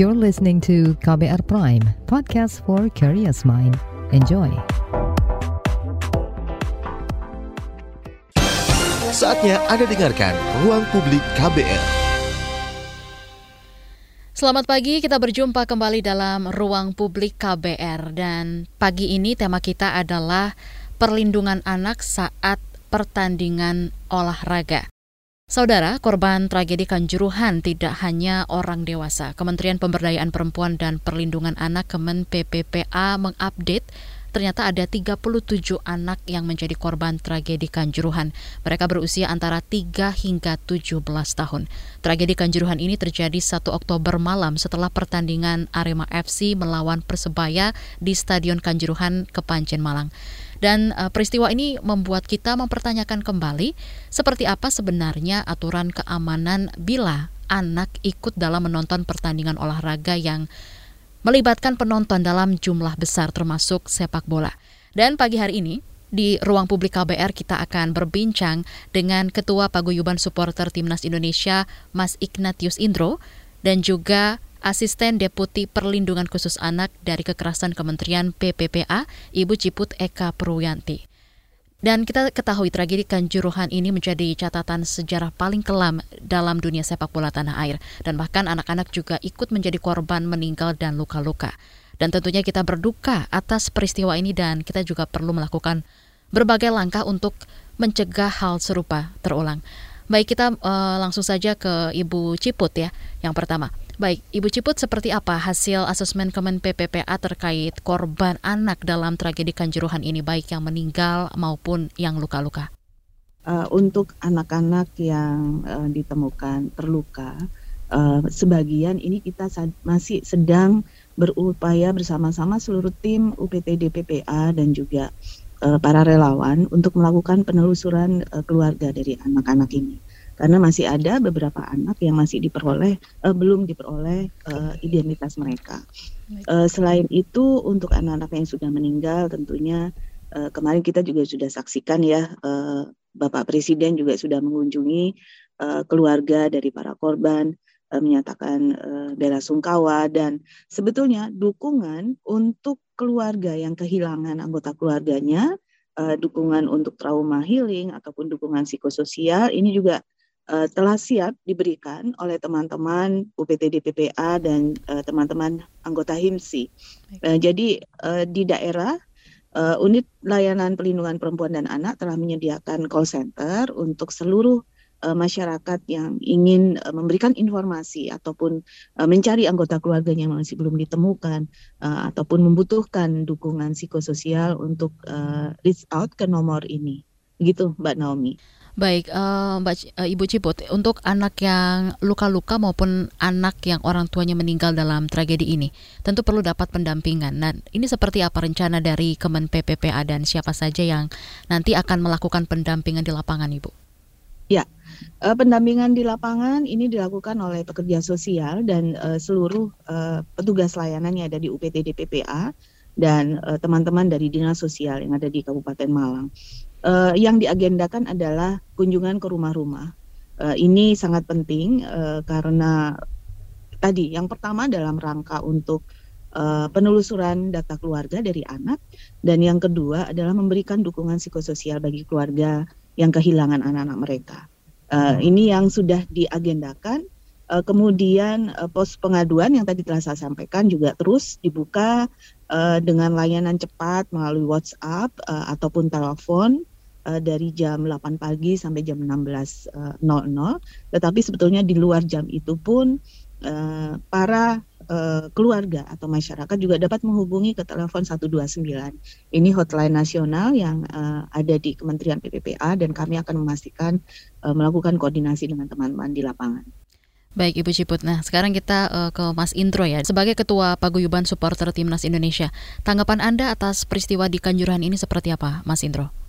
You're listening to KBR Prime, podcast for curious mind. Enjoy. Saatnya Anda dengarkan Ruang Publik KBR. Selamat pagi, kita berjumpa kembali dalam Ruang Publik KBR dan pagi ini tema kita adalah perlindungan anak saat pertandingan olahraga. Saudara, korban tragedi Kanjuruhan tidak hanya orang dewasa. Kementerian Pemberdayaan Perempuan dan Perlindungan Anak Kemen PPPA mengupdate ternyata ada 37 anak yang menjadi korban tragedi Kanjuruhan. Mereka berusia antara 3 hingga 17 tahun. Tragedi Kanjuruhan ini terjadi 1 Oktober malam setelah pertandingan Arema FC melawan Persebaya di Stadion Kanjuruhan, Kepanjen Malang. Dan uh, peristiwa ini membuat kita mempertanyakan kembali seperti apa sebenarnya aturan keamanan bila anak ikut dalam menonton pertandingan olahraga yang melibatkan penonton dalam jumlah besar termasuk sepak bola. Dan pagi hari ini di ruang publik KBR kita akan berbincang dengan Ketua Paguyuban Supporter Timnas Indonesia Mas Ignatius Indro dan juga Asisten Deputi Perlindungan Khusus Anak dari Kekerasan Kementerian PPPA, Ibu Ciput Eka Purwianti. Dan kita ketahui tragedi Kanjuruhan ini menjadi catatan sejarah paling kelam dalam dunia sepak bola tanah air. Dan bahkan anak-anak juga ikut menjadi korban meninggal dan luka-luka. Dan tentunya kita berduka atas peristiwa ini dan kita juga perlu melakukan berbagai langkah untuk mencegah hal serupa terulang. Baik, kita uh, langsung saja ke Ibu Ciput ya, yang pertama. Baik, Ibu Ciput seperti apa hasil asesmen Kemen PPPA terkait korban anak dalam tragedi Kanjuruhan ini baik yang meninggal maupun yang luka-luka? Uh, untuk anak-anak yang uh, ditemukan terluka, uh, sebagian ini kita masih sedang berupaya bersama-sama seluruh tim UPT DPPA dan juga para relawan untuk melakukan penelusuran keluarga dari anak-anak ini karena masih ada beberapa anak yang masih diperoleh uh, belum diperoleh uh, identitas mereka. Uh, selain itu untuk anak-anak yang sudah meninggal tentunya uh, kemarin kita juga sudah saksikan ya uh, Bapak Presiden juga sudah mengunjungi uh, keluarga dari para korban uh, menyatakan uh, bela sungkawa dan sebetulnya dukungan untuk keluarga yang kehilangan anggota keluarganya uh, dukungan untuk trauma healing ataupun dukungan psikososial ini juga uh, telah siap diberikan oleh teman-teman UPT DPPA dan uh, teman-teman anggota HIMSI. Uh, jadi uh, di daerah uh, unit layanan pelindungan perempuan dan anak telah menyediakan call center untuk seluruh uh, masyarakat yang ingin uh, memberikan informasi ataupun uh, mencari anggota keluarganya yang masih belum ditemukan uh, ataupun membutuhkan dukungan psikososial untuk uh, reach out ke nomor ini. Begitu Mbak Naomi. Baik, uh, Mbak uh, Ibu Ciput, untuk anak yang luka-luka maupun anak yang orang tuanya meninggal dalam tragedi ini, tentu perlu dapat pendampingan. Nah, ini seperti apa rencana dari Kemen PPPA dan siapa saja yang nanti akan melakukan pendampingan di lapangan, Ibu? Ya, uh, pendampingan di lapangan ini dilakukan oleh pekerja sosial dan uh, seluruh uh, petugas layanan yang ada di UPT DPPA dan teman-teman uh, dari dinas sosial yang ada di Kabupaten Malang uh, yang diagendakan adalah kunjungan ke rumah-rumah. Uh, ini sangat penting uh, karena tadi yang pertama dalam rangka untuk uh, penelusuran data keluarga dari anak dan yang kedua adalah memberikan dukungan psikososial bagi keluarga yang kehilangan anak-anak mereka. Uh, ini yang sudah diagendakan. Uh, kemudian uh, pos pengaduan yang tadi telah saya sampaikan juga terus dibuka uh, dengan layanan cepat melalui WhatsApp uh, ataupun telepon uh, dari jam 8 pagi sampai jam 16.00. Uh, Tetapi sebetulnya di luar jam itu pun uh, para keluarga atau masyarakat juga dapat menghubungi ke telepon 129. Ini hotline nasional yang uh, ada di Kementerian PPPA dan kami akan memastikan uh, melakukan koordinasi dengan teman-teman di lapangan. Baik Ibu Ciput, nah sekarang kita uh, ke Mas Indro ya. Sebagai Ketua Paguyuban Supporter Timnas Indonesia, tanggapan Anda atas peristiwa di Kanjuruhan ini seperti apa Mas Indro?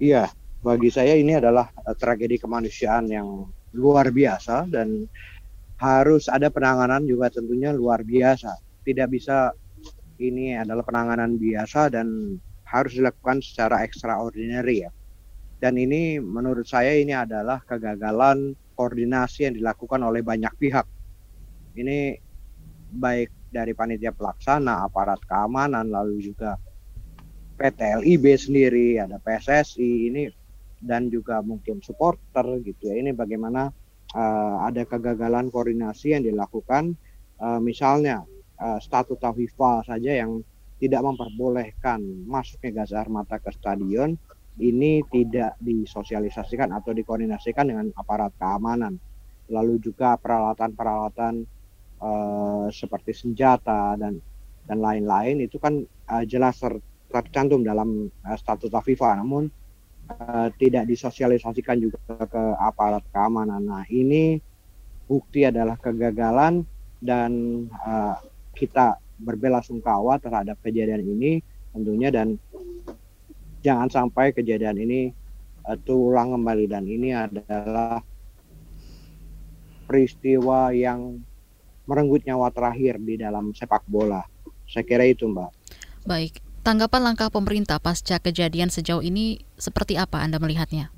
Iya, bagi saya ini adalah uh, tragedi kemanusiaan yang luar biasa dan harus ada penanganan juga tentunya luar biasa. Tidak bisa ini adalah penanganan biasa dan harus dilakukan secara extraordinary ya. Dan ini menurut saya ini adalah kegagalan koordinasi yang dilakukan oleh banyak pihak. Ini baik dari panitia pelaksana, aparat keamanan, lalu juga PT LIB sendiri, ada PSSI ini dan juga mungkin supporter gitu ya. Ini bagaimana uh, ada kegagalan koordinasi yang dilakukan uh, misalnya uh, statuta FIFA saja yang tidak memperbolehkan masuknya gas air mata ke stadion ini tidak disosialisasikan atau dikoordinasikan dengan aparat keamanan. Lalu juga peralatan-peralatan uh, seperti senjata dan dan lain-lain itu kan uh, jelas tercantum dalam uh, statuta FIFA. Namun uh, tidak disosialisasikan juga ke aparat keamanan. Nah ini bukti adalah kegagalan dan uh, kita berbela sungkawa terhadap kejadian ini tentunya dan jangan sampai kejadian ini uh, terulang kembali dan ini adalah peristiwa yang merenggut nyawa terakhir di dalam sepak bola. Saya kira itu, Mbak. Baik, tanggapan langkah pemerintah pasca kejadian sejauh ini seperti apa Anda melihatnya?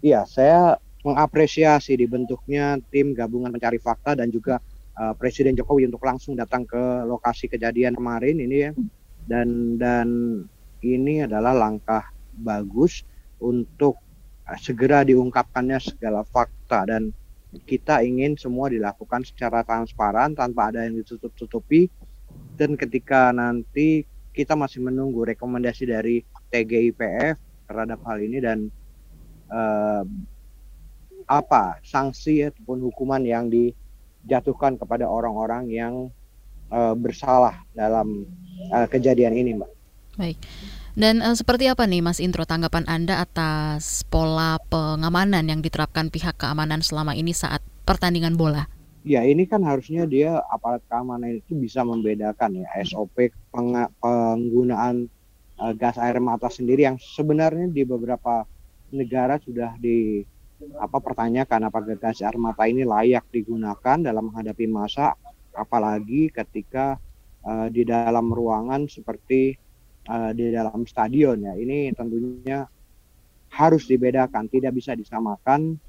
Iya, saya mengapresiasi dibentuknya tim gabungan pencari fakta dan juga uh, Presiden Jokowi untuk langsung datang ke lokasi kejadian kemarin ini ya. Dan dan ini adalah langkah bagus untuk uh, segera diungkapkannya segala fakta. Dan kita ingin semua dilakukan secara transparan tanpa ada yang ditutup-tutupi. Dan ketika nanti kita masih menunggu rekomendasi dari TGIPF terhadap hal ini dan uh, apa sanksi ataupun hukuman yang di jatuhkan kepada orang-orang yang uh, bersalah dalam uh, kejadian ini, Mbak. Baik. Dan uh, seperti apa nih Mas Intro tanggapan Anda atas pola pengamanan yang diterapkan pihak keamanan selama ini saat pertandingan bola? Ya ini kan harusnya dia aparat keamanan itu bisa membedakan ya SOP penggunaan uh, gas air mata sendiri yang sebenarnya di beberapa negara sudah di apa pertanyakan apakah gas air mata ini layak digunakan dalam menghadapi masa apalagi ketika uh, di dalam ruangan seperti uh, di dalam stadion ya. Ini tentunya harus dibedakan tidak bisa disamakan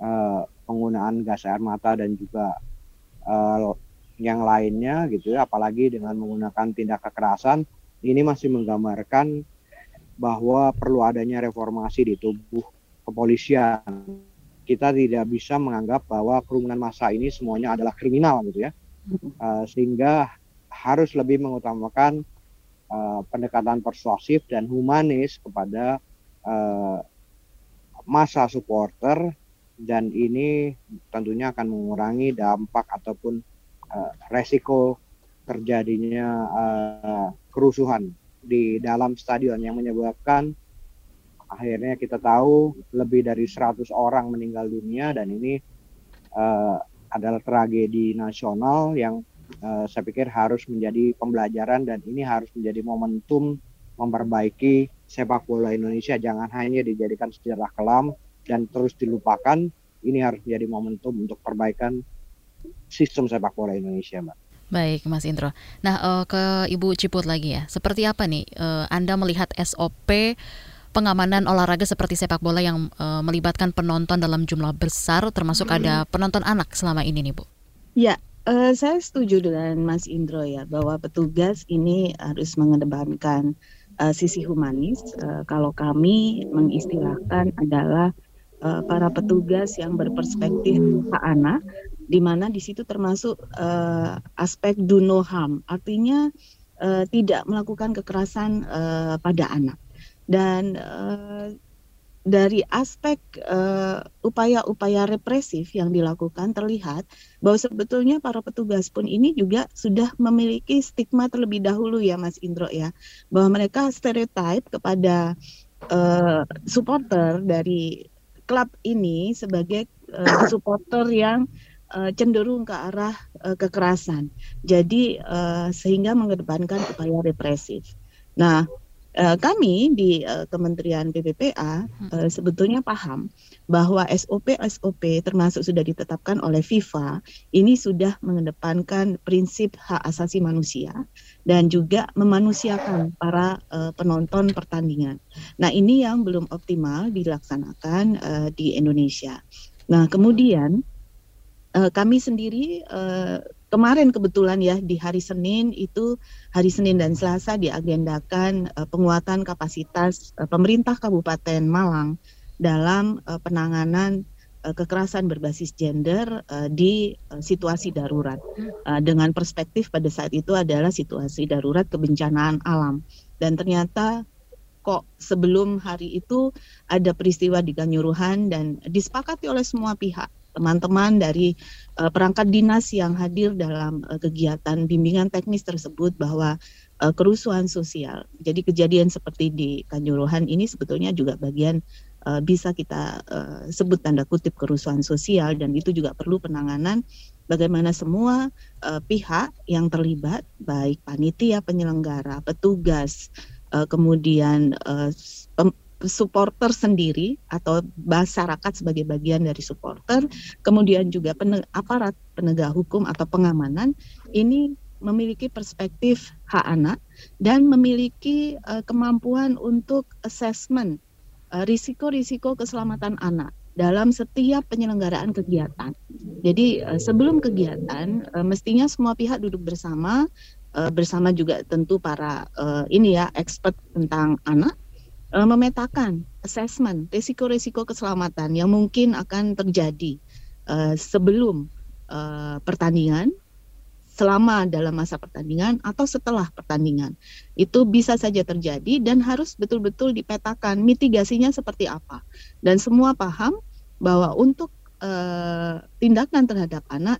uh, penggunaan gas air mata dan juga uh, yang lainnya gitu ya apalagi dengan menggunakan tindak kekerasan ini masih menggambarkan bahwa perlu adanya reformasi di tubuh kepolisian. Kita tidak bisa menganggap bahwa kerumunan massa ini semuanya adalah kriminal gitu ya. Uh, sehingga harus lebih mengutamakan uh, pendekatan persuasif dan humanis kepada uh, masa supporter dan ini tentunya akan mengurangi dampak ataupun uh, resiko terjadinya uh, kerusuhan di dalam stadion yang menyebabkan akhirnya kita tahu lebih dari 100 orang meninggal dunia dan ini uh, adalah tragedi nasional yang uh, saya pikir harus menjadi pembelajaran dan ini harus menjadi momentum memperbaiki sepak bola Indonesia. Jangan hanya dijadikan sejarah kelam dan terus dilupakan ini harus menjadi momentum untuk perbaikan sistem sepak bola Indonesia mbak Baik, Mas Indro. Nah, uh, ke Ibu Ciput lagi ya. Seperti apa nih uh, Anda melihat SOP pengamanan olahraga seperti sepak bola yang uh, melibatkan penonton dalam jumlah besar, termasuk ada penonton anak selama ini nih, Bu? Ya, uh, saya setuju dengan Mas Indro ya bahwa petugas ini harus mengedepankan uh, sisi humanis. Uh, kalau kami mengistilahkan adalah uh, para petugas yang berperspektif hak anak, di mana di situ termasuk uh, aspek do no harm, artinya uh, tidak melakukan kekerasan uh, pada anak. Dan uh, dari aspek upaya-upaya uh, represif yang dilakukan terlihat bahwa sebetulnya para petugas pun ini juga sudah memiliki stigma terlebih dahulu ya Mas Indro ya. Bahwa mereka stereotip kepada uh, supporter dari klub ini sebagai uh, supporter yang uh, cenderung ke arah uh, kekerasan. Jadi uh, sehingga mengedepankan upaya represif. Nah, uh, kami di uh, Kementerian PPPA uh, sebetulnya paham bahwa SOP-SOP termasuk sudah ditetapkan oleh FIFA ini sudah mengedepankan prinsip hak asasi manusia dan juga memanusiakan para uh, penonton pertandingan. Nah, ini yang belum optimal dilaksanakan uh, di Indonesia. Nah, kemudian uh, kami sendiri uh, kemarin kebetulan ya di hari Senin itu hari Senin dan Selasa diagendakan uh, penguatan kapasitas uh, pemerintah Kabupaten Malang dalam uh, penanganan uh, kekerasan berbasis gender uh, di uh, situasi darurat. Uh, dengan perspektif pada saat itu adalah situasi darurat kebencanaan alam. Dan ternyata kok sebelum hari itu ada peristiwa di Kanyuruhan dan disepakati oleh semua pihak. Teman-teman dari uh, perangkat dinas yang hadir dalam uh, kegiatan bimbingan teknis tersebut bahwa uh, kerusuhan sosial. Jadi kejadian seperti di Kanjuruhan ini sebetulnya juga bagian uh, bisa kita uh, sebut tanda kutip kerusuhan sosial dan itu juga perlu penanganan bagaimana semua uh, pihak yang terlibat baik panitia penyelenggara, petugas, uh, kemudian uh, supporter sendiri atau masyarakat sebagai bagian dari supporter, kemudian juga pen aparat penegak hukum atau pengamanan ini memiliki perspektif hak anak dan memiliki uh, kemampuan untuk assessment risiko-risiko uh, keselamatan anak dalam setiap penyelenggaraan kegiatan. Jadi uh, sebelum kegiatan uh, mestinya semua pihak duduk bersama bersama juga tentu para ini ya expert tentang anak memetakan assessment risiko-risiko keselamatan yang mungkin akan terjadi sebelum pertandingan, selama dalam masa pertandingan atau setelah pertandingan. Itu bisa saja terjadi dan harus betul-betul dipetakan mitigasinya seperti apa. Dan semua paham bahwa untuk uh, tindakan terhadap anak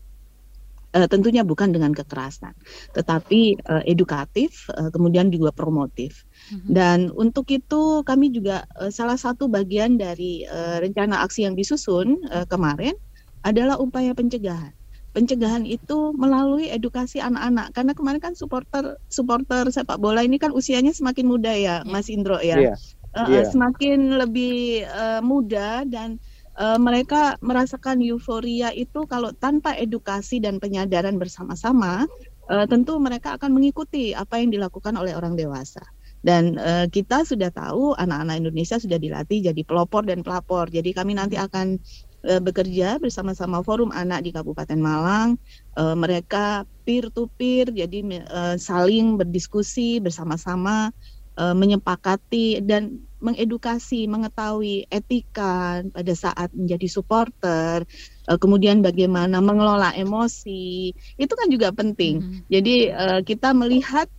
uh, tentunya bukan dengan kekerasan, tetapi uh, edukatif, uh, kemudian juga promotif. Mm-hmm. Dan untuk itu kami juga uh, salah satu bagian dari uh, rencana aksi yang disusun uh, kemarin adalah upaya pencegahan. Pencegahan itu melalui edukasi anak-anak karena kemarin kan supporter supporter sepak bola ini kan usianya semakin muda ya, yeah. Mas Indro ya. Yeah. Uh, yeah. Semakin lebih uh, muda dan uh, mereka merasakan euforia itu kalau tanpa edukasi dan penyadaran bersama-sama, uh, tentu mereka akan mengikuti apa yang dilakukan oleh orang dewasa. Dan uh, kita sudah tahu anak-anak Indonesia sudah dilatih jadi pelopor dan pelapor. Jadi kami nanti akan uh, bekerja bersama-sama Forum Anak di Kabupaten Malang. Uh, mereka peer to peer, jadi uh, saling berdiskusi bersama-sama uh, menyepakati dan mengedukasi, mengetahui etika pada saat menjadi supporter, kemudian bagaimana mengelola emosi, itu kan juga penting. Mm -hmm. Jadi kita melihat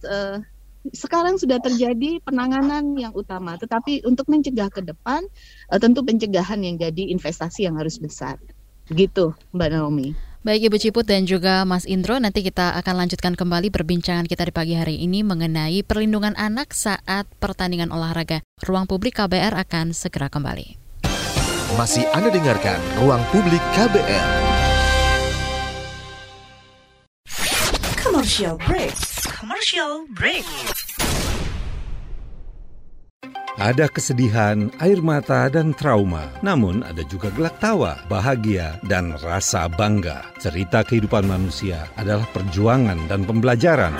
sekarang sudah terjadi penanganan yang utama, tetapi untuk mencegah ke depan, uh, tentu pencegahan yang jadi investasi yang harus besar. Gitu, Mbak Naomi. Baik Ibu Ciput dan juga Mas Indro, nanti kita akan lanjutkan kembali perbincangan kita di pagi hari ini mengenai perlindungan anak saat pertandingan olahraga. Ruang Publik KBR akan segera kembali. Masih Anda dengarkan Ruang Publik KBR. Commercial break. Commercial break. Ada kesedihan, air mata, dan trauma. Namun ada juga gelak tawa, bahagia, dan rasa bangga. Cerita kehidupan manusia adalah perjuangan dan pembelajaran.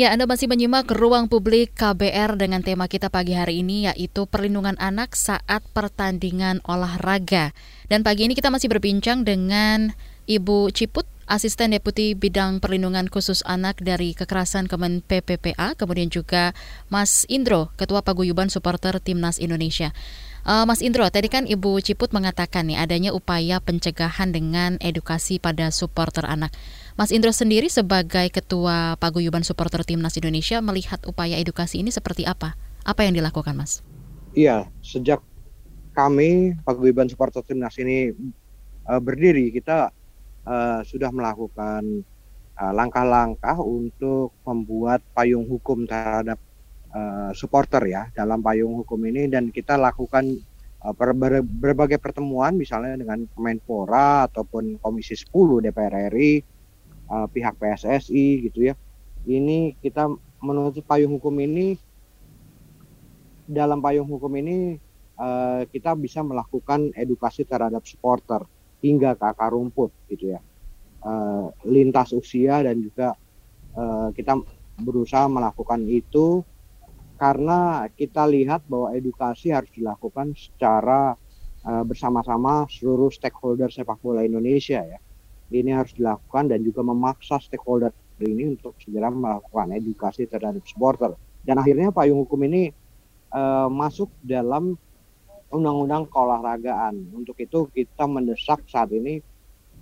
Ya, Anda masih menyimak ruang publik KBR dengan tema kita pagi hari ini yaitu perlindungan anak saat pertandingan olahraga. Dan pagi ini kita masih berbincang dengan Ibu Ciput, Asisten Deputi Bidang Perlindungan Khusus Anak dari Kekerasan Kemen PPPA, kemudian juga Mas Indro, Ketua Paguyuban Supporter Timnas Indonesia. Uh, Mas Indro, tadi kan Ibu Ciput mengatakan nih adanya upaya pencegahan dengan edukasi pada supporter anak. Mas Indro sendiri sebagai Ketua Paguyuban Supporter Timnas Indonesia melihat upaya edukasi ini seperti apa? Apa yang dilakukan, Mas? Iya, sejak kami Paguyuban Supporter Timnas ini uh, berdiri, kita uh, sudah melakukan langkah-langkah uh, untuk membuat payung hukum terhadap uh, supporter ya dalam payung hukum ini dan kita lakukan ber ber berbagai pertemuan misalnya dengan Kemenpora ataupun Komisi 10 DPR RI, uh, pihak PSSI gitu ya. Ini kita menuntut payung hukum ini dalam payung hukum ini uh, kita bisa melakukan edukasi terhadap supporter hingga ke akar rumput gitu ya. Uh, lintas usia dan juga uh, kita berusaha melakukan itu karena kita lihat bahwa edukasi harus dilakukan secara uh, bersama-sama seluruh stakeholder sepak bola Indonesia ya. Ini harus dilakukan dan juga memaksa stakeholder ini untuk segera melakukan edukasi terhadap supporter. Dan akhirnya payung hukum ini uh, masuk dalam undang-undang keolahragaan. Untuk itu kita mendesak saat ini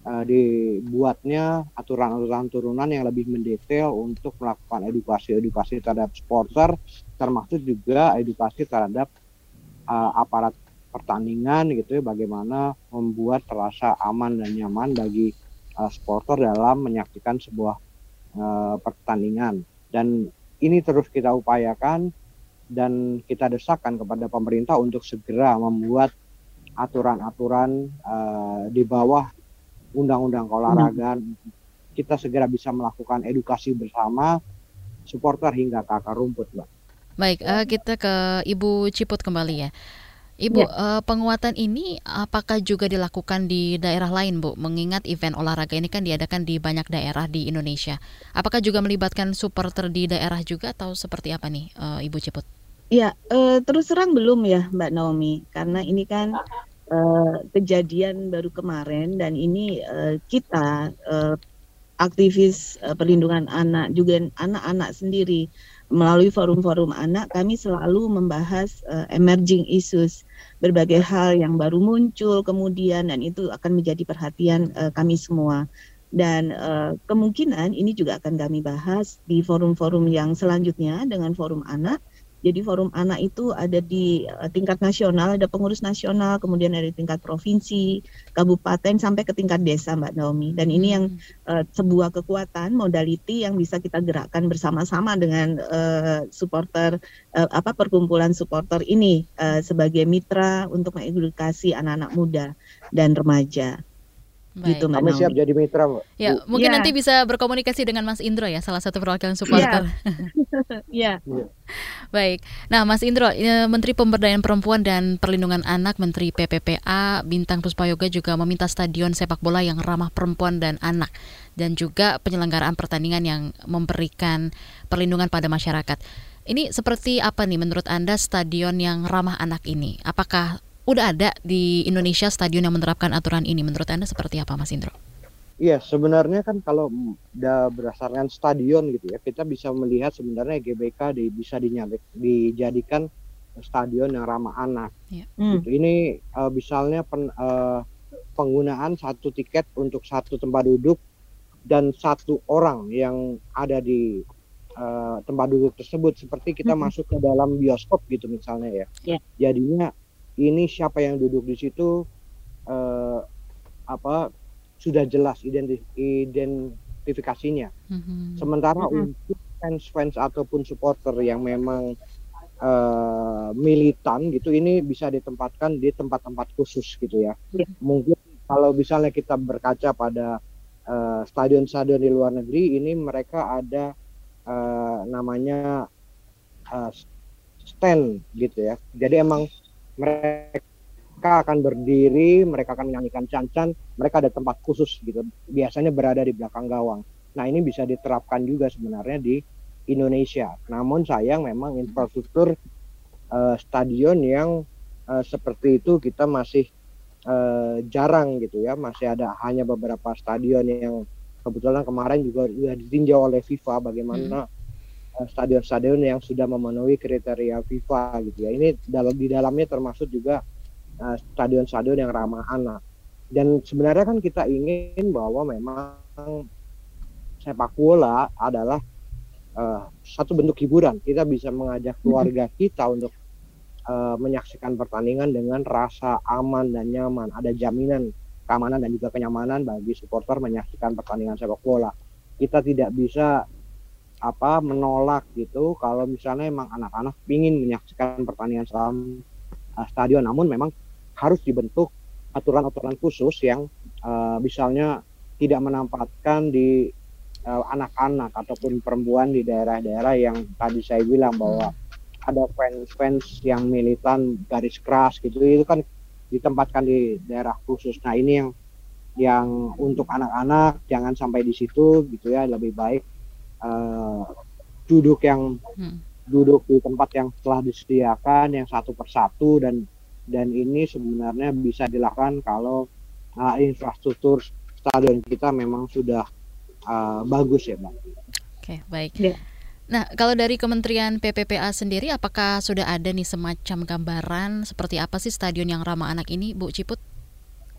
uh, dibuatnya aturan-aturan turunan yang lebih mendetail untuk melakukan edukasi-edukasi terhadap supporter, termasuk juga edukasi terhadap uh, aparat pertandingan gitu ya, bagaimana membuat terasa aman dan nyaman bagi uh, supporter dalam menyaksikan sebuah uh, pertandingan. Dan ini terus kita upayakan dan kita desakkan kepada pemerintah untuk segera membuat aturan-aturan uh, di bawah undang-undang keolahragaan hmm. kita segera bisa melakukan edukasi bersama supporter hingga ke akar rumput, Mbak. Baik, uh, kita ke Ibu Ciput kembali ya. Ibu, ya. uh, penguatan ini apakah juga dilakukan di daerah lain, Bu? Mengingat event olahraga ini kan diadakan di banyak daerah di Indonesia. Apakah juga melibatkan supporter di daerah juga atau seperti apa nih, uh, Ibu Ciput? Ya, uh, terus terang belum ya, Mbak Naomi, karena ini kan kejadian baru kemarin dan ini kita aktivis perlindungan anak juga anak-anak sendiri melalui forum-forum anak kami selalu membahas uh, emerging issues berbagai hal yang baru muncul kemudian dan itu akan menjadi perhatian uh, kami semua. Dan uh, kemungkinan ini juga akan kami bahas di forum-forum yang selanjutnya dengan forum anak jadi forum anak itu ada di uh, tingkat nasional, ada pengurus nasional, kemudian ada di tingkat provinsi, kabupaten sampai ke tingkat desa, Mbak Naomi. Dan ini yang uh, sebuah kekuatan modality yang bisa kita gerakkan bersama-sama dengan uh, supporter uh, apa perkumpulan supporter ini uh, sebagai mitra untuk mengedukasi anak-anak muda dan remaja. Baik. Gitu, Mbak Kami siap jadi mitra, Mbak. Ya, mungkin ya. nanti bisa berkomunikasi dengan Mas Indro ya, salah satu perwakilan supporter. Iya. ya. Baik. Nah, Mas Indro, eh, Menteri Pemberdayaan Perempuan dan Perlindungan Anak, Menteri PPPA Bintang Puspayoga juga meminta stadion sepak bola yang ramah perempuan dan anak dan juga penyelenggaraan pertandingan yang memberikan perlindungan pada masyarakat. Ini seperti apa nih menurut Anda stadion yang ramah anak ini? Apakah udah ada di Indonesia stadion yang menerapkan aturan ini. Menurut Anda seperti apa, Mas Indro? Iya, sebenarnya kan kalau udah berdasarkan stadion gitu ya, kita bisa melihat sebenarnya GBK di, bisa dinyalik, dijadikan stadion yang ramah anak. Ya. Gitu. Hmm. Ini uh, misalnya pen, uh, penggunaan satu tiket untuk satu tempat duduk dan satu orang yang ada di uh, tempat duduk tersebut seperti kita hmm. masuk ke dalam bioskop gitu misalnya ya. Yeah. Jadinya ini siapa yang duduk di situ uh, apa sudah jelas identif identifikasinya. Mm-hmm. Sementara mm-hmm. untuk fans-fans ataupun supporter yang memang uh, militan gitu, ini bisa ditempatkan di tempat-tempat khusus gitu ya. Yeah. Mungkin kalau misalnya kita berkaca pada stadion stadion-stadion di luar negeri, ini mereka ada uh, namanya uh, stand gitu ya. Jadi emang mereka akan berdiri, mereka akan menyanyikan cancan, mereka ada tempat khusus gitu. Biasanya berada di belakang gawang. Nah, ini bisa diterapkan juga sebenarnya di Indonesia. Namun sayang memang infrastruktur uh, stadion yang uh, seperti itu kita masih uh, jarang gitu ya. Masih ada hanya beberapa stadion yang kebetulan kemarin juga sudah ditinjau oleh FIFA bagaimana hmm. Stadion-stadion yang sudah memenuhi kriteria FIFA gitu ya. Ini dalam di dalamnya termasuk juga stadion-stadion yang ramah anak. Dan sebenarnya kan kita ingin bahwa memang sepak bola adalah uh, satu bentuk hiburan. Kita bisa mengajak keluarga kita untuk uh, menyaksikan pertandingan dengan rasa aman dan nyaman. Ada jaminan keamanan dan juga kenyamanan bagi supporter menyaksikan pertandingan sepak bola. Kita tidak bisa apa menolak gitu kalau misalnya emang anak-anak ingin menyaksikan pertandingan dalam uh, stadion namun memang harus dibentuk aturan-aturan khusus yang uh, misalnya tidak menempatkan di uh, anak-anak ataupun perempuan di daerah-daerah yang tadi saya bilang bahwa ada fans-fans yang militan garis keras gitu itu kan ditempatkan di daerah khusus. Nah ini yang yang untuk anak-anak jangan sampai di situ gitu ya lebih baik uh, duduk yang hmm. duduk di tempat yang telah disediakan yang satu persatu dan dan ini sebenarnya bisa dilakukan kalau uh, infrastruktur stadion kita memang sudah uh, bagus ya mbak. Oke baik. Ya. Nah kalau dari Kementerian PPPA sendiri apakah sudah ada nih semacam gambaran seperti apa sih stadion yang ramah anak ini Bu Ciput?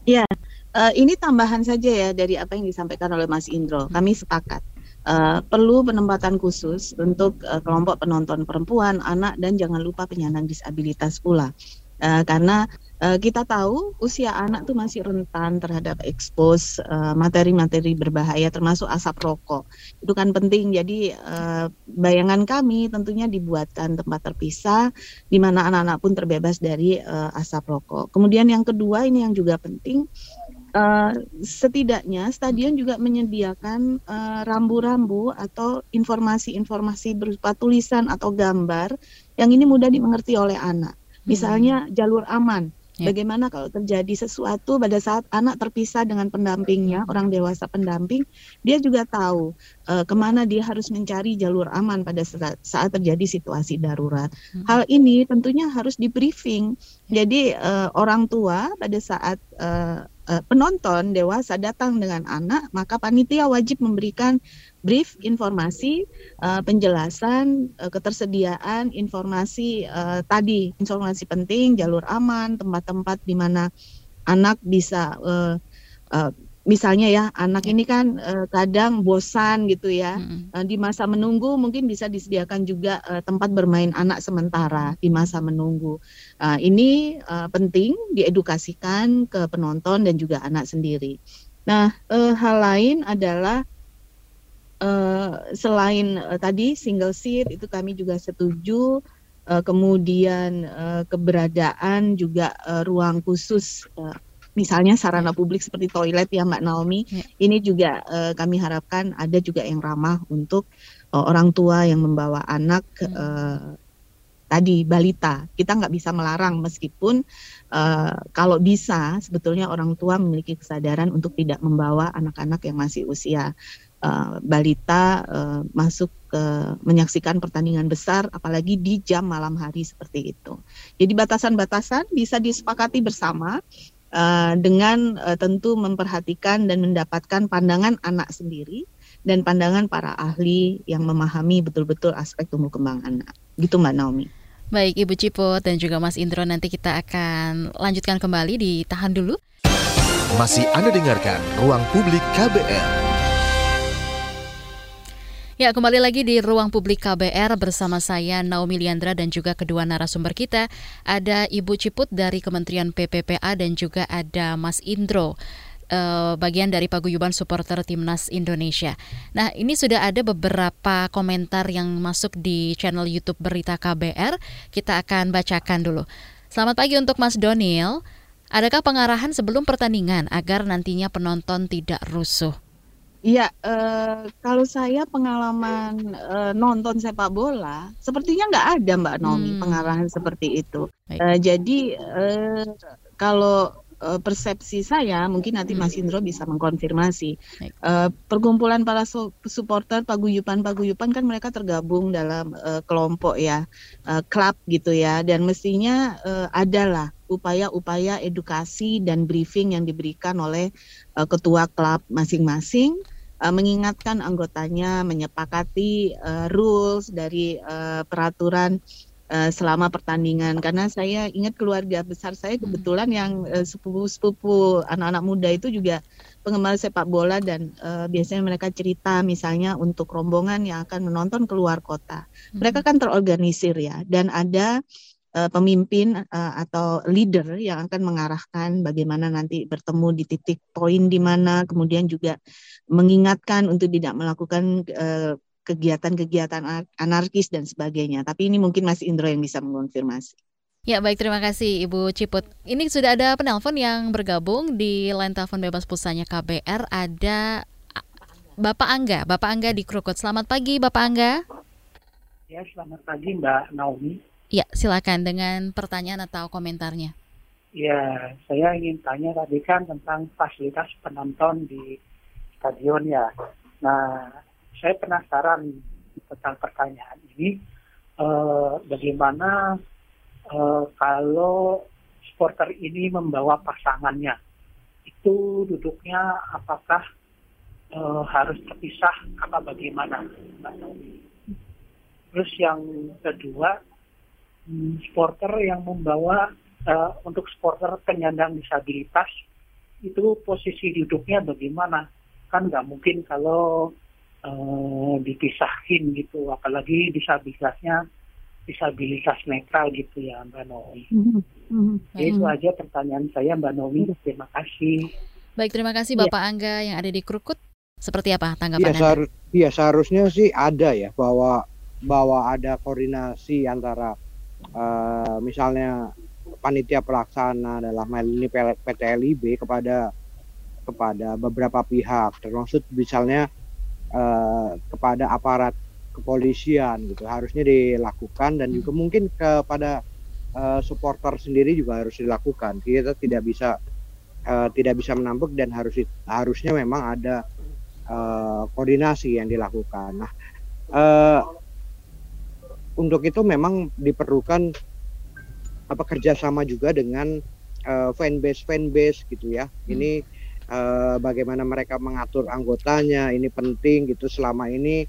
Ya, uh, ini tambahan saja ya dari apa yang disampaikan oleh Mas Indro. Hmm. Kami sepakat uh, perlu penempatan khusus untuk uh, kelompok penonton perempuan, anak, dan jangan lupa penyandang disabilitas pula. Uh, karena uh, kita tahu usia anak tuh masih rentan terhadap ekspos materi-materi berbahaya termasuk asap rokok. Itu kan penting. Jadi uh, bayangan kami tentunya dibuatkan tempat terpisah di mana anak-anak pun terbebas dari uh, asap rokok. Kemudian yang kedua ini yang juga penting Uh, setidaknya stadion juga menyediakan eh, rambu-rambu uh, atau informasi-informasi berupa tulisan atau gambar yang ini mudah dimengerti oleh anak. Misalnya hmm. jalur aman. Ya. Bagaimana kalau terjadi sesuatu pada saat anak terpisah dengan pendampingnya, orang dewasa pendamping, dia juga tahu uh, ke mana dia harus mencari jalur aman pada saat, saat terjadi situasi darurat. Hmm. Hal ini tentunya harus di briefing. Jadi uh, orang tua pada saat uh, uh, penonton dewasa datang dengan anak, maka panitia wajib memberikan brief informasi, uh, penjelasan, uh, ketersediaan informasi uh, tadi, informasi penting, jalur aman, tempat-tempat di mana anak bisa uh, uh, misalnya ya anak ini kan uh, kadang bosan gitu ya. Hmm. uh, di masa menunggu mungkin bisa disediakan juga uh, tempat bermain anak sementara di masa menunggu. Uh, ini uh, penting diedukasikan ke penonton dan juga anak sendiri. Nah uh, hal lain adalah uh, selain uh, tadi single seat itu kami juga setuju uh, kemudian uh, keberadaan juga uh, ruang khusus uh, misalnya sarana publik seperti toilet ya Mbak Naomi, ya. ini juga uh, kami harapkan ada juga yang ramah untuk uh, orang tua yang membawa anak hmm. uh, tadi balita. Kita nggak bisa melarang meskipun uh, kalau bisa sebetulnya orang tua memiliki kesadaran untuk tidak membawa anak-anak yang masih usia uh, balita uh, masuk ke menyaksikan pertandingan besar apalagi di jam malam hari seperti itu. Jadi batasan-batasan bisa disepakati bersama uh, dengan uh, tentu memperhatikan dan mendapatkan pandangan anak sendiri dan pandangan para ahli yang memahami betul-betul aspek tumbuh kembang anak. Gitu Mbak Naomi. Baik Ibu Ciput dan juga Mas Indro nanti kita akan lanjutkan kembali ditahan dulu. Masih Anda dengarkan Ruang Publik KBR. Ya, kembali lagi di ruang publik KBR bersama saya Naomi Liandra dan juga kedua narasumber kita. Ada Ibu Ciput dari Kementerian PPPA dan juga ada Mas Indro uh, bagian dari paguyuban supporter timnas Indonesia. Nah, ini sudah ada beberapa komentar yang masuk di channel YouTube Berita KBR. Kita akan bacakan dulu. Selamat pagi untuk Mas Donil. Adakah pengarahan sebelum pertandingan agar nantinya penonton tidak rusuh? Iya, uh, kalau saya pengalaman uh, nonton sepak bola, sepertinya nggak ada Mbak Nomi hmm. pengarahan seperti itu. Uh, jadi kalau uh, persepsi saya, mungkin nanti hmm. Mas Indro bisa mengkonfirmasi. Uh, perkumpulan para su supporter paguyupan-paguyupan kan mereka tergabung dalam uh, kelompok ya, uh, klub gitu ya, dan mestinya uh, adalah upaya-upaya edukasi dan briefing yang diberikan oleh uh, ketua klub masing-masing uh, mengingatkan anggotanya menyepakati uh, rules dari uh, peraturan uh, selama pertandingan. Karena saya ingat keluarga besar saya kebetulan yang uh, sepupu-sepupu anak-anak muda itu juga penggemar sepak bola dan uh, biasanya mereka cerita misalnya untuk rombongan yang akan menonton keluar kota. Mereka kan terorganisir ya dan ada uh, pemimpin uh, atau leader yang akan mengarahkan bagaimana nanti bertemu di titik poin di mana kemudian juga mengingatkan untuk tidak melakukan uh, kegiatan-kegiatan anarkis dan sebagainya. Tapi ini mungkin Mas Indro yang bisa mengonfirmasi. Ya baik terima kasih Ibu Ciput. Ini sudah ada penelpon yang bergabung di line telepon bebas pulsanya KBR ada Bapak Angga, Bapak Angga di Krukut. Selamat pagi Bapak Angga. Ya selamat pagi Mbak Naomi. Ya silakan dengan pertanyaan atau komentarnya. Ya saya ingin tanya tadi kan tentang fasilitas penonton di stadion ya. Nah saya penasaran tentang pertanyaan ini. Eh, bagaimana uh, kalau supporter ini membawa pasangannya itu duduknya apakah uh, harus terpisah apa bagaimana terus yang kedua hmm, supporter yang membawa uh, untuk supporter penyandang disabilitas itu posisi duduknya bagaimana kan nggak mungkin kalau uh, dipisahin gitu apalagi disabilitasnya disabilitas netral gitu ya Mbak Novi. Mm-hmm. Itu aja pertanyaan saya Mbak Novi. Terima kasih. Baik, terima kasih iya. Bapak ya. Angga yang ada di Krukut. Seperti apa tanggapan ya, Anda? ya seharusnya sih ada ya bahwa bahwa ada koordinasi antara uh, misalnya panitia pelaksana dalam hal ini PT LIB kepada kepada beberapa pihak termasuk misalnya uh, kepada aparat kepolisian gitu. Harusnya dilakukan dan juga mungkin kepada uh, supporter sendiri juga harus dilakukan. Kita tidak bisa uh, tidak bisa menampuk dan harus harusnya memang ada uh, koordinasi yang dilakukan. Nah uh, untuk itu memang diperlukan apa kerjasama juga dengan uh, fanbase fanbase gitu ya. Hmm. ini uh, bagaimana mereka mengatur anggotanya ini penting gitu. Selama ini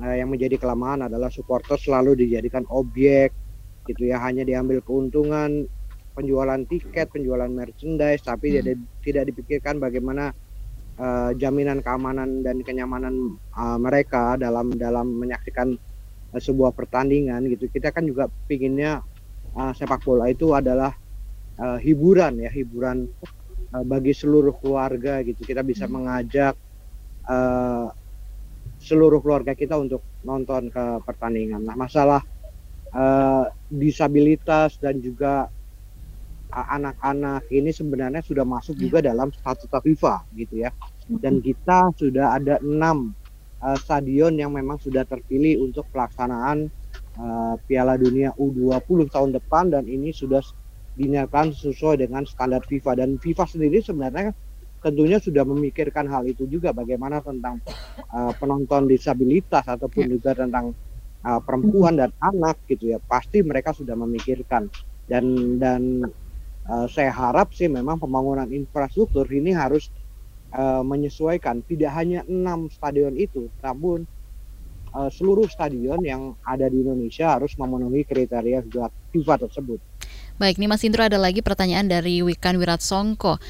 uh, yang menjadi kelemahan adalah supporter selalu dijadikan objek gitu ya. Hanya diambil keuntungan penjualan tiket penjualan merchandise tapi hmm. tidak tidak dipikirkan bagaimana uh, jaminan keamanan dan kenyamanan uh, mereka dalam dalam menyaksikan uh, sebuah pertandingan gitu. Kita kan juga pinginnya uh, sepak bola itu adalah uh, hiburan ya hiburan uh, bagi seluruh keluarga gitu kita bisa hmm. mengajak uh, seluruh keluarga kita untuk nonton ke pertandingan. Nah, masalah uh, disabilitas dan juga anak-anak ini sebenarnya sudah masuk juga iya. dalam statuta FIFA gitu ya. Dan kita sudah ada enam uh, stadion yang memang sudah terpilih untuk pelaksanaan uh, Piala Dunia U20 tahun depan dan ini sudah dinyatakan sesuai dengan standar FIFA dan FIFA sendiri sebenarnya tentunya sudah memikirkan hal itu juga bagaimana tentang uh, penonton disabilitas ataupun ya. juga tentang uh, perempuan dan anak gitu ya pasti mereka sudah memikirkan dan dan uh, saya harap sih memang pembangunan infrastruktur ini harus uh, menyesuaikan tidak hanya enam stadion itu namun uh, seluruh stadion yang ada di Indonesia harus memenuhi kriteria FIFA tersebut. Baik, nih Mas Indro ada lagi pertanyaan dari Wikan Wiratsongko.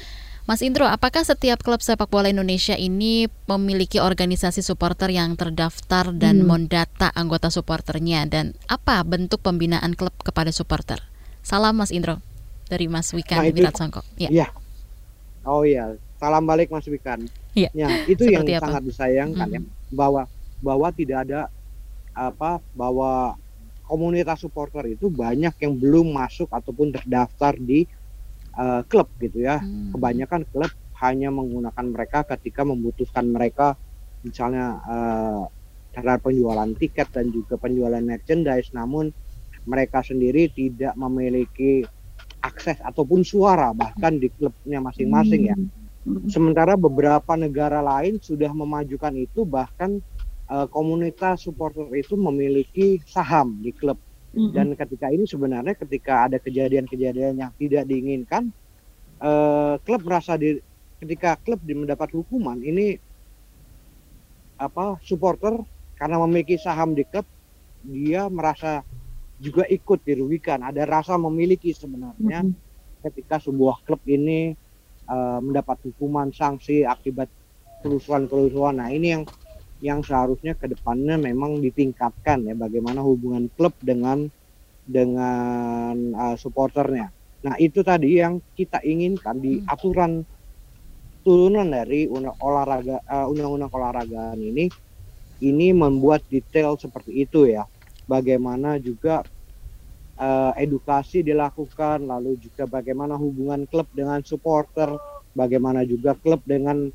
Mas Indro, apakah setiap klub sepak bola Indonesia ini memiliki organisasi supporter yang terdaftar dan hmm. mendata anggota supporternya dan apa bentuk pembinaan klub kepada supporter? Salam Mas Indro dari Mas Wikan nah, Wiratsongko. Ya. ya. Oh iya, salam balik Mas Wikan. Ya. ya itu yang apa? sangat disayangkan ya, hmm. ya bahwa bahwa tidak ada apa bahwa komunitas supporter itu banyak yang belum masuk ataupun terdaftar di uh, klub gitu ya. Hmm. Kebanyakan klub hanya menggunakan mereka ketika membutuhkan mereka misalnya uh, terhadap penjualan tiket dan juga penjualan merchandise namun mereka sendiri tidak memiliki akses ataupun suara bahkan di klubnya masing-masing ya. Hmm. Sementara beberapa negara lain sudah memajukan itu bahkan uh, komunitas supporter itu memiliki saham di klub. Dan ketika ini sebenarnya ketika ada kejadian-kejadian yang tidak diinginkan, uh, klub merasa di ketika klub mendapat hukuman ini apa supporter karena memiliki saham di klub dia merasa juga ikut dirugikan. Ada rasa memiliki sebenarnya mm -hmm. ketika sebuah klub ini uh, mendapat hukuman sanksi akibat kerusuhan-kerusuhan. Nah ini yang yang seharusnya ke depannya memang ditingkatkan ya bagaimana hubungan klub dengan dengan uh, supporternya. Nah itu tadi yang kita inginkan di hmm. aturan turunan dari olahraga uh, undang-undang olahragaan ini ini membuat detail seperti itu ya. Bagaimana juga uh, edukasi dilakukan, lalu juga bagaimana hubungan klub dengan supporter, bagaimana juga klub dengan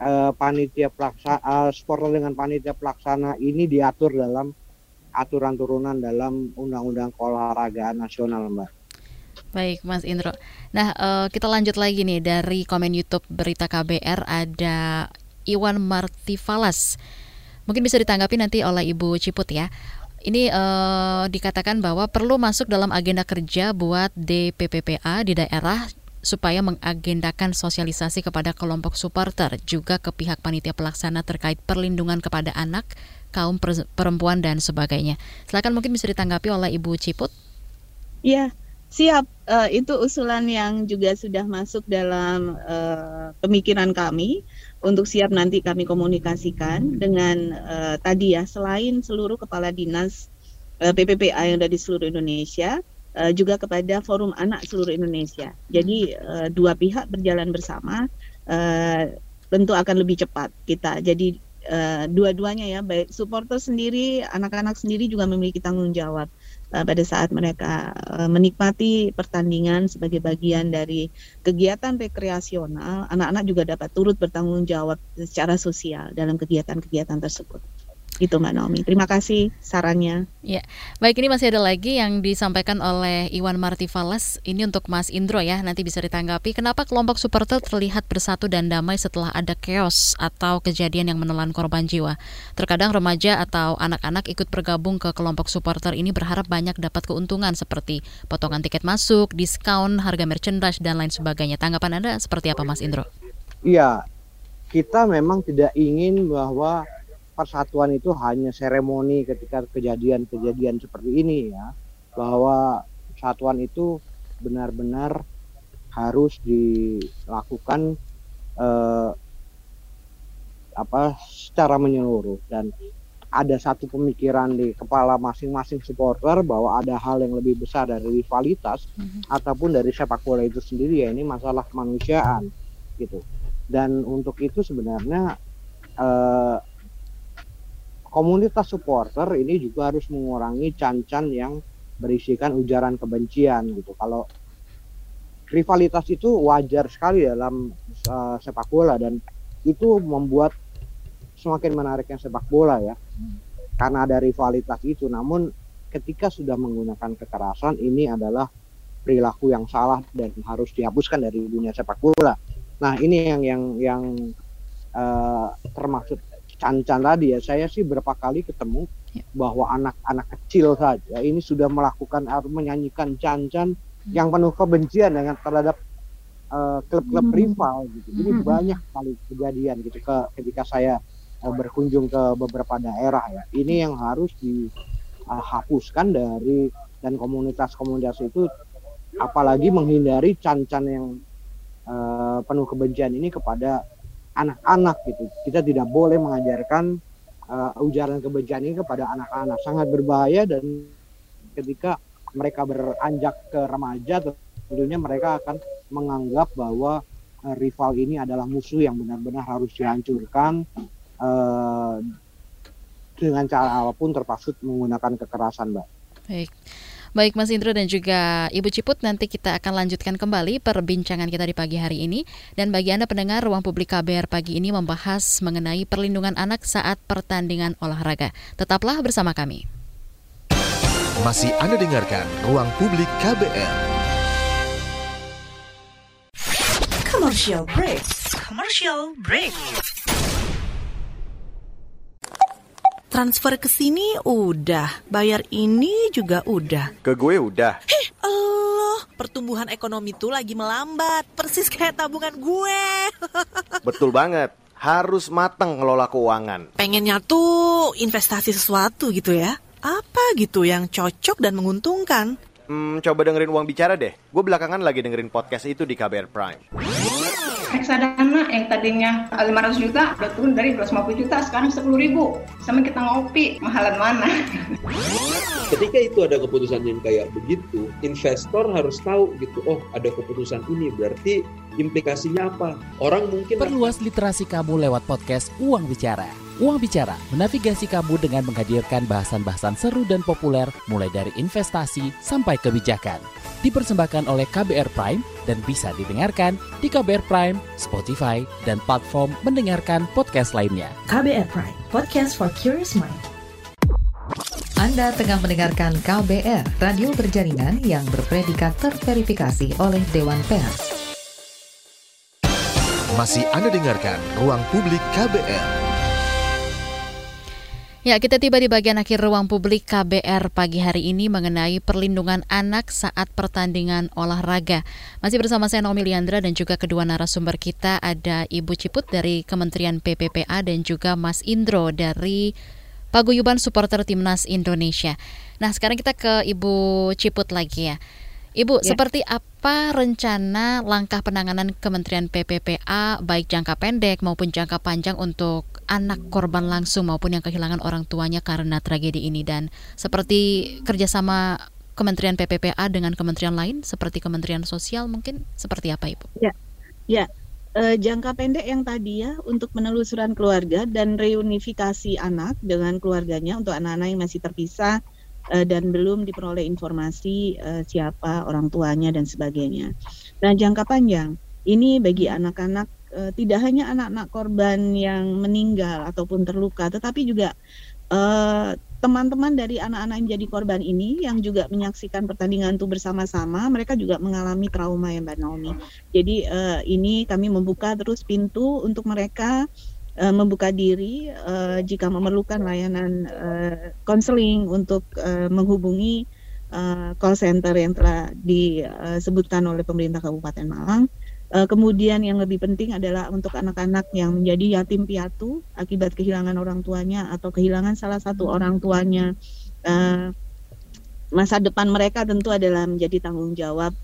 uh, panitia pelaksana, uh, supporter dengan panitia pelaksana ini diatur dalam aturan turunan dalam undang-undang olahragaan nasional, Mbak. Baik, Mas Indro. Nah, uh, kita lanjut lagi nih dari komen YouTube Berita KBR ada Iwan Martifalas. Mungkin bisa ditanggapi nanti oleh Ibu Ciput ya. Ini uh, dikatakan bahwa perlu masuk dalam agenda kerja buat DPPPA di daerah supaya mengagendakan sosialisasi kepada kelompok supporter juga ke pihak panitia pelaksana terkait perlindungan kepada anak, kaum perempuan dan sebagainya. Silakan mungkin bisa ditanggapi oleh Ibu Ciput. Iya, Siap, uh, itu usulan yang juga sudah masuk dalam uh, pemikiran kami untuk siap nanti kami komunikasikan dengan uh, tadi ya selain seluruh kepala dinas uh, PPPA yang ada di seluruh Indonesia uh, juga kepada Forum Anak seluruh Indonesia. Jadi uh, dua pihak berjalan bersama uh, tentu akan lebih cepat kita. Jadi uh, dua-duanya ya baik supporter sendiri, anak-anak sendiri juga memiliki tanggung jawab pada saat mereka menikmati pertandingan sebagai bagian dari kegiatan rekreasional, anak-anak juga dapat turut bertanggung jawab secara sosial dalam kegiatan-kegiatan tersebut. Itu Mbak Naomi. Terima kasih sarannya. Ya, baik ini masih ada lagi yang disampaikan oleh Iwan Martifalas. Ini untuk Mas Indro ya, nanti bisa ditanggapi. Kenapa kelompok supporter terlihat bersatu dan damai setelah ada chaos atau kejadian yang menelan korban jiwa? Terkadang remaja atau anak-anak ikut bergabung ke kelompok supporter ini berharap banyak dapat keuntungan seperti potongan tiket masuk, diskon, harga merchandise dan lain sebagainya. Tanggapan Anda seperti apa Mas Indro? Iya, kita memang tidak ingin bahwa persatuan itu hanya seremoni ketika kejadian-kejadian seperti ini ya. Bahwa persatuan itu benar-benar harus dilakukan eh, apa secara menyeluruh. Dan ada satu pemikiran di kepala masing-masing supporter bahwa ada hal yang lebih besar dari rivalitas mm-hmm. ataupun dari sepak bola itu sendiri ya. Ini masalah kemanusiaan gitu. Dan untuk itu sebenarnya eh, komunitas supporter ini juga harus mengurangi cancan yang berisikan ujaran kebencian gitu. Kalau rivalitas itu wajar sekali dalam uh, sepak bola dan itu membuat semakin menariknya sepak bola ya. Karena ada rivalitas itu. Namun ketika sudah menggunakan kekerasan ini adalah perilaku yang salah dan harus dihapuskan dari dunia sepak bola. Nah, ini yang yang yang uh, termasuk Can-Can tadi ya, saya sih berapa kali ketemu ya. bahwa anak-anak kecil saja ini sudah melakukan atau menyanyikan Can-Can hmm. yang penuh kebencian dengan terhadap uh, klub-klub hmm. rival gitu. Ini hmm. banyak kali kejadian gitu ke ketika saya uh, berkunjung ke beberapa daerah ya. Ini yang harus dihapuskan uh, dari dan komunitas-komunitas itu apalagi menghindari can-can yang uh, penuh kebencian ini kepada anak-anak gitu. Kita tidak boleh mengajarkan uh, ujaran kebencian ini kepada anak-anak. Sangat berbahaya dan ketika mereka beranjak ke remaja tentunya mereka akan menganggap bahwa uh, rival ini adalah musuh yang benar-benar harus dihancurkan uh, dengan cara apa pun terpaksa menggunakan kekerasan, Mbak. Baik. Baik Mas Indro dan juga Ibu Ciput nanti kita akan lanjutkan kembali perbincangan kita di pagi hari ini dan bagi Anda pendengar Ruang Publik KBR pagi ini membahas mengenai perlindungan anak saat pertandingan olahraga. Tetaplah bersama kami. Masih Anda dengarkan Ruang Publik KBR. Commercial break. Commercial break. Transfer ke sini udah, bayar ini juga udah. Ke gue udah. Heh, Allah, pertumbuhan ekonomi tuh lagi melambat, persis kayak tabungan gue. Betul banget. harus matang ngelola keuangan. Pengennya tuh investasi sesuatu gitu ya. Apa gitu yang cocok dan menguntungkan? Hmm, coba dengerin uang bicara deh. Gue belakangan lagi dengerin podcast itu di KBR Prime. reksadana yang tadinya 500 juta udah turun dari 250 juta sekarang 10 ribu sama kita ngopi mahalan mana ketika itu ada keputusan yang kayak begitu investor harus tahu gitu oh ada keputusan ini berarti implikasinya apa orang mungkin perluas literasi kamu lewat podcast Uang Bicara Uang Bicara menavigasi kamu dengan menghadirkan bahasan-bahasan seru dan populer mulai dari investasi sampai kebijakan dipersembahkan oleh KBR Prime dan bisa didengarkan di KBR Prime, Spotify, dan platform mendengarkan podcast lainnya. KBR Prime, podcast for curious mind. Anda tengah mendengarkan KBR, radio berjaringan yang berpredikat terverifikasi oleh Dewan Pers. Masih Anda dengarkan Ruang Publik KBR. Ya, kita tiba di bagian akhir ruang publik KBR pagi hari ini mengenai perlindungan anak saat pertandingan olahraga. Masih bersama saya Naomi Liandra dan juga kedua narasumber kita ada Ibu Ciput dari Kementerian PPPA dan juga Mas Indro dari Paguyuban Supporter Timnas Indonesia. Nah, sekarang kita ke Ibu Ciput lagi ya. Ibu, ya. seperti apa rencana langkah penanganan Kementerian PPPA baik jangka pendek maupun jangka panjang untuk anak korban langsung maupun yang kehilangan orang tuanya karena tragedi ini dan seperti kerjasama Kementerian PPPA dengan kementerian lain seperti Kementerian Sosial mungkin seperti apa Ibu? Ya, ya e, jangka pendek yang tadi ya untuk penelusuran keluarga dan reunifikasi anak dengan keluarganya untuk anak-anak yang masih terpisah e, dan belum diperoleh informasi e, siapa orang tuanya dan sebagainya. Nah jangka panjang ini bagi anak-anak uh, tidak hanya anak-anak korban yang meninggal ataupun terluka, tetapi juga eh, teman-teman dari anak-anak yang menjadi korban ini yang juga menyaksikan pertandingan itu bersama-sama, mereka juga mengalami trauma ya Mbak Naomi. Jadi uh, ini kami membuka terus pintu untuk mereka uh, membuka diri uh, jika memerlukan layanan konseling uh, untuk uh, menghubungi uh, call center yang telah disebutkan oleh pemerintah Kabupaten Malang Uh, kemudian yang lebih penting adalah untuk anak-anak yang menjadi yatim piatu akibat kehilangan orang tuanya atau kehilangan salah satu orang tuanya. Uh, masa depan mereka tentu adalah menjadi tanggung jawab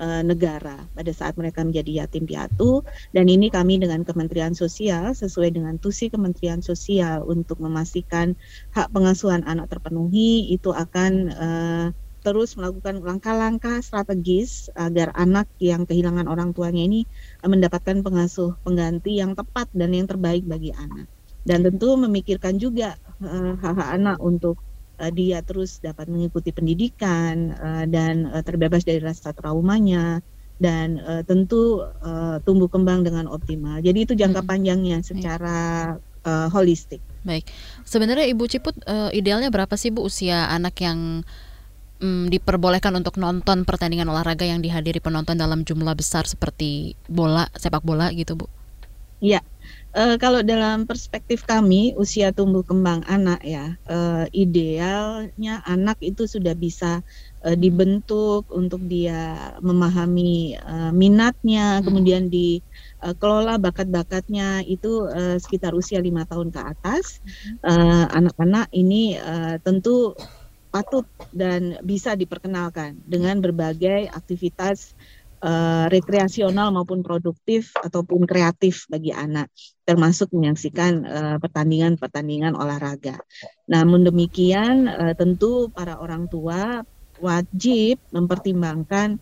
uh, negara pada saat mereka menjadi yatim piatu dan ini kami dengan Kementerian Sosial sesuai dengan tusi Kementerian Sosial untuk memastikan hak pengasuhan anak terpenuhi itu akan uh, terus melakukan langkah-langkah strategis agar anak yang kehilangan orang tuanya ini eh, mendapatkan pengasuh pengganti yang tepat dan yang terbaik bagi anak. Dan tentu memikirkan juga uh, hak-hak anak untuk uh, dia terus dapat mengikuti pendidikan uh, dan uh, terbebas dari rasa traumanya dan uh, tentu uh, tumbuh kembang dengan optimal. Jadi itu jangka hmm. panjangnya secara uh, holistik. Baik. Sebenarnya Ibu Ciput uh, idealnya berapa sih Bu usia anak yang mm, diperbolehkan untuk nonton pertandingan olahraga yang dihadiri penonton dalam jumlah besar seperti bola, sepak bola gitu, Bu? Iya. Uh, kalau dalam perspektif kami usia tumbuh kembang anak ya uh, idealnya anak itu sudah bisa uh, dibentuk untuk dia memahami uh, minatnya hmm. kemudian dikelola bakat-bakatnya itu uh, sekitar usia lima tahun ke atas hmm. anak-anak uh, ini uh, tentu patut dan bisa diperkenalkan dengan berbagai aktivitas uh, rekreasional maupun produktif ataupun kreatif bagi anak, termasuk menyaksikan pertandingan-pertandingan uh, olahraga. Namun demikian, uh, tentu para orang tua wajib mempertimbangkan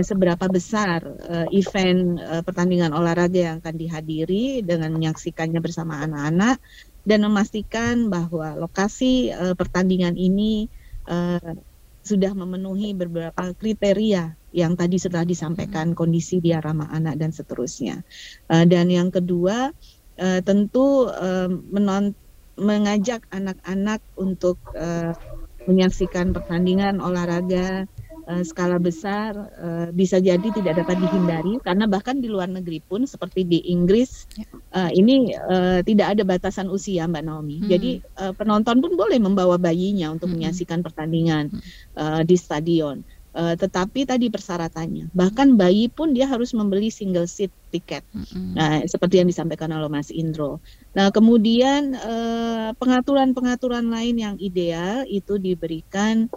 seberapa besar uh, event uh, pertandingan olahraga yang akan dihadiri dengan menyaksikannya bersama anak-anak dan memastikan bahwa lokasi uh, pertandingan ini uh, sudah memenuhi beberapa kriteria yang tadi sudah disampaikan kondisi dia ramah anak dan seterusnya. Uh, dan yang kedua uh, tentu uh, menon mengajak anak-anak untuk uh, menyaksikan pertandingan olahraga uh, skala besar uh, bisa jadi tidak dapat dihindari karena bahkan di luar negeri pun seperti di Inggris uh, ini uh, tidak ada batasan usia Mbak Naomi. Hmm. Jadi uh, penonton pun boleh membawa bayinya untuk hmm. menyaksikan pertandingan uh, di stadion. Uh, tetapi tadi persyaratannya, bahkan bayi pun dia harus membeli single seat tiket. Mm-hmm. Nah, seperti yang disampaikan oleh Mas Indro. Nah, kemudian uh, pengaturan-pengaturan lain yang ideal itu diberikan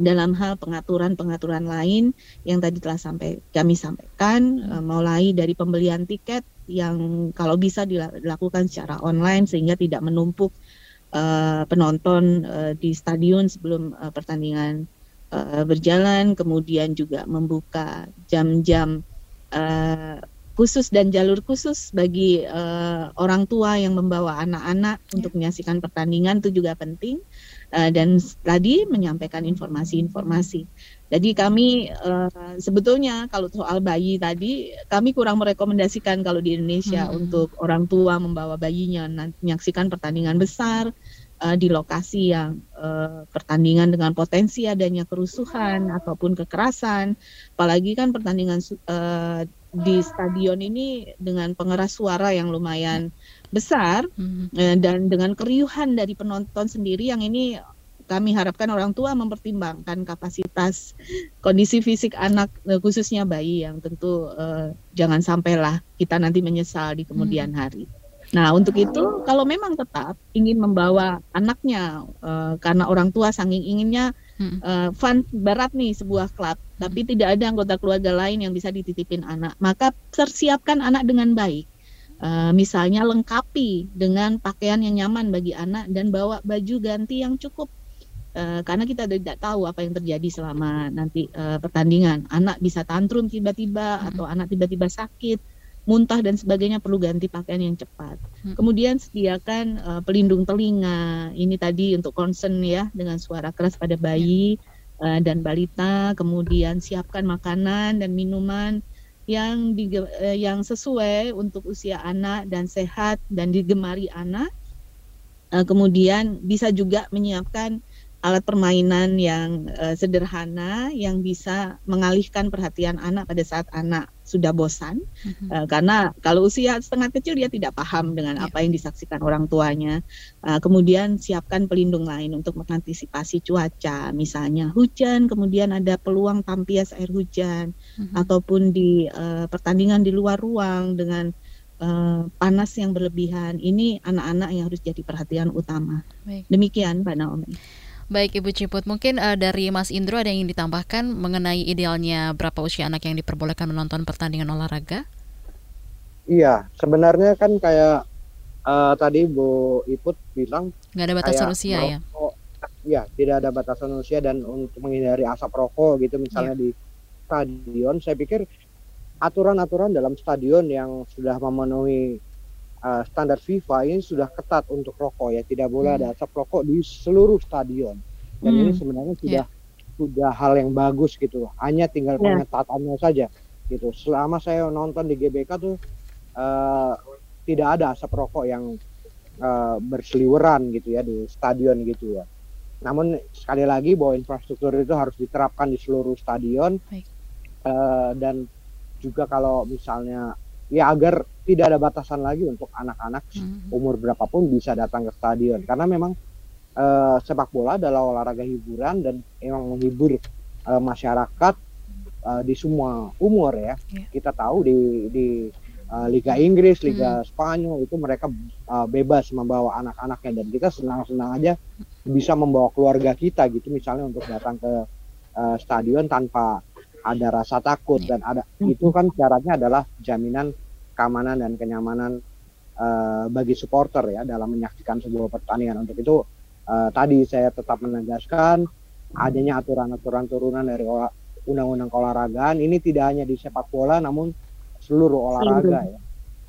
dalam hal pengaturan-pengaturan lain yang tadi telah sampai kami sampaikan, uh, mulai dari pembelian tiket yang kalau bisa dilakukan secara online sehingga tidak menumpuk uh, penonton uh, di stadion sebelum uh, pertandingan uh, berjalan, kemudian juga membuka jam-jam uh, khusus dan jalur khusus bagi uh, orang tua yang membawa anak-anak yeah. untuk menyaksikan pertandingan itu juga penting uh, dan tadi menyampaikan informasi-informasi. Jadi kami uh, sebetulnya kalau soal bayi tadi kami kurang merekomendasikan kalau di Indonesia hmm. untuk orang tua membawa bayinya menyaksikan pertandingan besar uh, di lokasi yang uh, pertandingan dengan potensi adanya kerusuhan ataupun kekerasan, apalagi kan pertandingan uh, di stadion ini dengan pengeras suara yang lumayan besar hmm. uh, dan dengan keriuhan dari penonton sendiri yang ini kami harapkan orang tua mempertimbangkan kapasitas kondisi fisik anak khususnya bayi yang tentu uh, jangan sampailah kita nanti menyesal di kemudian hmm. hari. Nah, untuk itu kalau memang tetap ingin membawa anaknya uh, karena orang tua saking inginnya uh, fun berat nih sebuah klub, hmm. tapi tidak ada anggota keluarga lain yang bisa dititipin anak, maka persiapkan anak dengan baik. Uh, misalnya lengkapi dengan pakaian yang nyaman bagi anak dan bawa baju ganti yang cukup Uh, karena kita tidak tahu apa yang terjadi selama nanti uh, pertandingan. Anak bisa tantrum tiba-tiba hmm. atau anak tiba-tiba sakit muntah dan sebagainya perlu ganti pakaian yang cepat. Hmm. Kemudian sediakan uh, pelindung telinga. Ini tadi untuk concern ya dengan suara keras pada bayi uh, dan balita. Kemudian siapkan makanan dan minuman yang di, uh, yang sesuai untuk usia anak dan sehat dan digemari anak. Uh, kemudian bisa juga menyiapkan alat permainan yang uh, sederhana yang bisa mengalihkan perhatian anak pada saat anak sudah bosan mm-hmm. uh, karena kalau usia setengah kecil dia tidak paham dengan yeah. apa yang disaksikan orang tuanya uh, kemudian siapkan pelindung lain untuk mengantisipasi cuaca misalnya hujan kemudian ada peluang tampias air hujan mm-hmm. ataupun di uh, pertandingan di luar ruang dengan uh, panas yang berlebihan ini anak-anak yang harus jadi perhatian utama Baik. demikian Mbak Naomi Baik Ibu Ciput, mungkin uh, dari Mas Indro ada yang ingin ditambahkan mengenai idealnya berapa usia anak yang diperbolehkan menonton pertandingan olahraga? Iya, sebenarnya kan kayak uh, tadi Bu Iput bilang nggak ada batasan usia ya? Iya, tidak ada batasan usia dan untuk menghindari asap rokok gitu misalnya ya. di stadion, saya pikir aturan-aturan dalam stadion yang sudah memenuhi uh, standar FIFA ini sudah ketat untuk rokok ya tidak boleh hmm. ada asap rokok di seluruh stadion dan hmm. ini sebenarnya sudah yeah. sudah hal yang bagus gitu hanya tinggal yeah. pengetatannya saja gitu selama saya nonton di GBK tuh uh, tidak ada asap rokok yang uh, berseliweran gitu ya di stadion gitu ya namun sekali lagi bahwa infrastruktur itu harus diterapkan di seluruh stadion uh, dan juga kalau misalnya ya agar tidak ada batasan lagi untuk anak-anak hmm. umur berapapun bisa datang ke stadion karena memang uh, sepak bola adalah olahraga hiburan dan memang menghibur uh, masyarakat uh, di semua umur ya. Yeah. Kita tahu di di uh, Liga Inggris, Liga hmm. Spanyol itu mereka uh, bebas membawa anak-anaknya dan kita senang-senang aja bisa membawa keluarga kita gitu misalnya untuk datang ke uh, stadion tanpa ada rasa takut yeah. dan ada itu kan syaratnya adalah jaminan keamanan dan kenyamanan uh, bagi supporter ya dalam menyaksikan sebuah pertandingan. Untuk itu uh, tadi saya tetap menegaskan adanya aturan-aturan turunan dari undang-undang keolahragaan. Ini tidak hanya di sepak bola namun seluruh olahraga ya.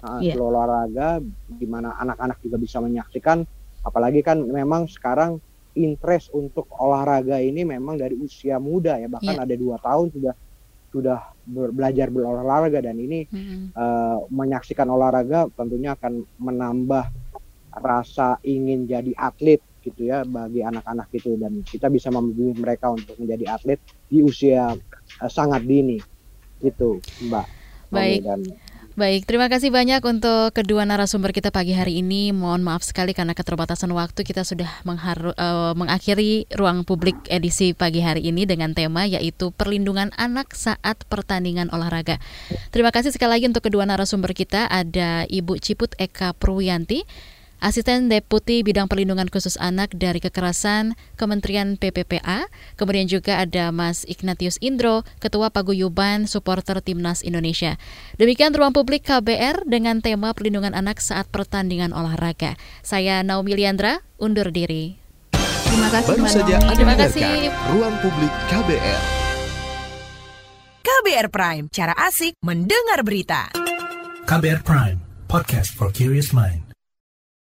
Yeah. seluruh olahraga di mana anak-anak juga bisa menyaksikan. Apalagi kan memang sekarang interest untuk olahraga ini memang dari usia muda ya bahkan yeah. ada dua tahun sudah sudah ber, belajar berolahraga dan ini mm-hmm. uh, menyaksikan olahraga tentunya akan menambah rasa ingin jadi atlet gitu ya bagi anak-anak itu dan kita bisa membimbing mereka untuk menjadi atlet di usia uh, sangat dini gitu Mbak. Baik. Dan Baik, terima kasih banyak untuk kedua narasumber kita pagi hari ini. Mohon maaf sekali karena keterbatasan waktu kita sudah uh, mengakhiri ruang publik edisi pagi hari ini dengan tema yaitu perlindungan anak saat pertandingan olahraga. Terima kasih sekali lagi untuk kedua narasumber kita ada Ibu Ciput Eka Purwianti Asisten Deputi Bidang Perlindungan Khusus Anak dari Kekerasan Kementerian PPPA. Kemudian juga ada Mas Ignatius Indro, Ketua Paguyuban Supporter Timnas Indonesia. Demikian ruang publik KBR dengan tema perlindungan anak saat pertandingan olahraga. Saya Naomi Liandra, undur diri. Terima kasih. Baru saja Anda Terima kasih. Ruang Publik KBR. KBR Prime, cara asik mendengar berita. KBR Prime, podcast for curious mind.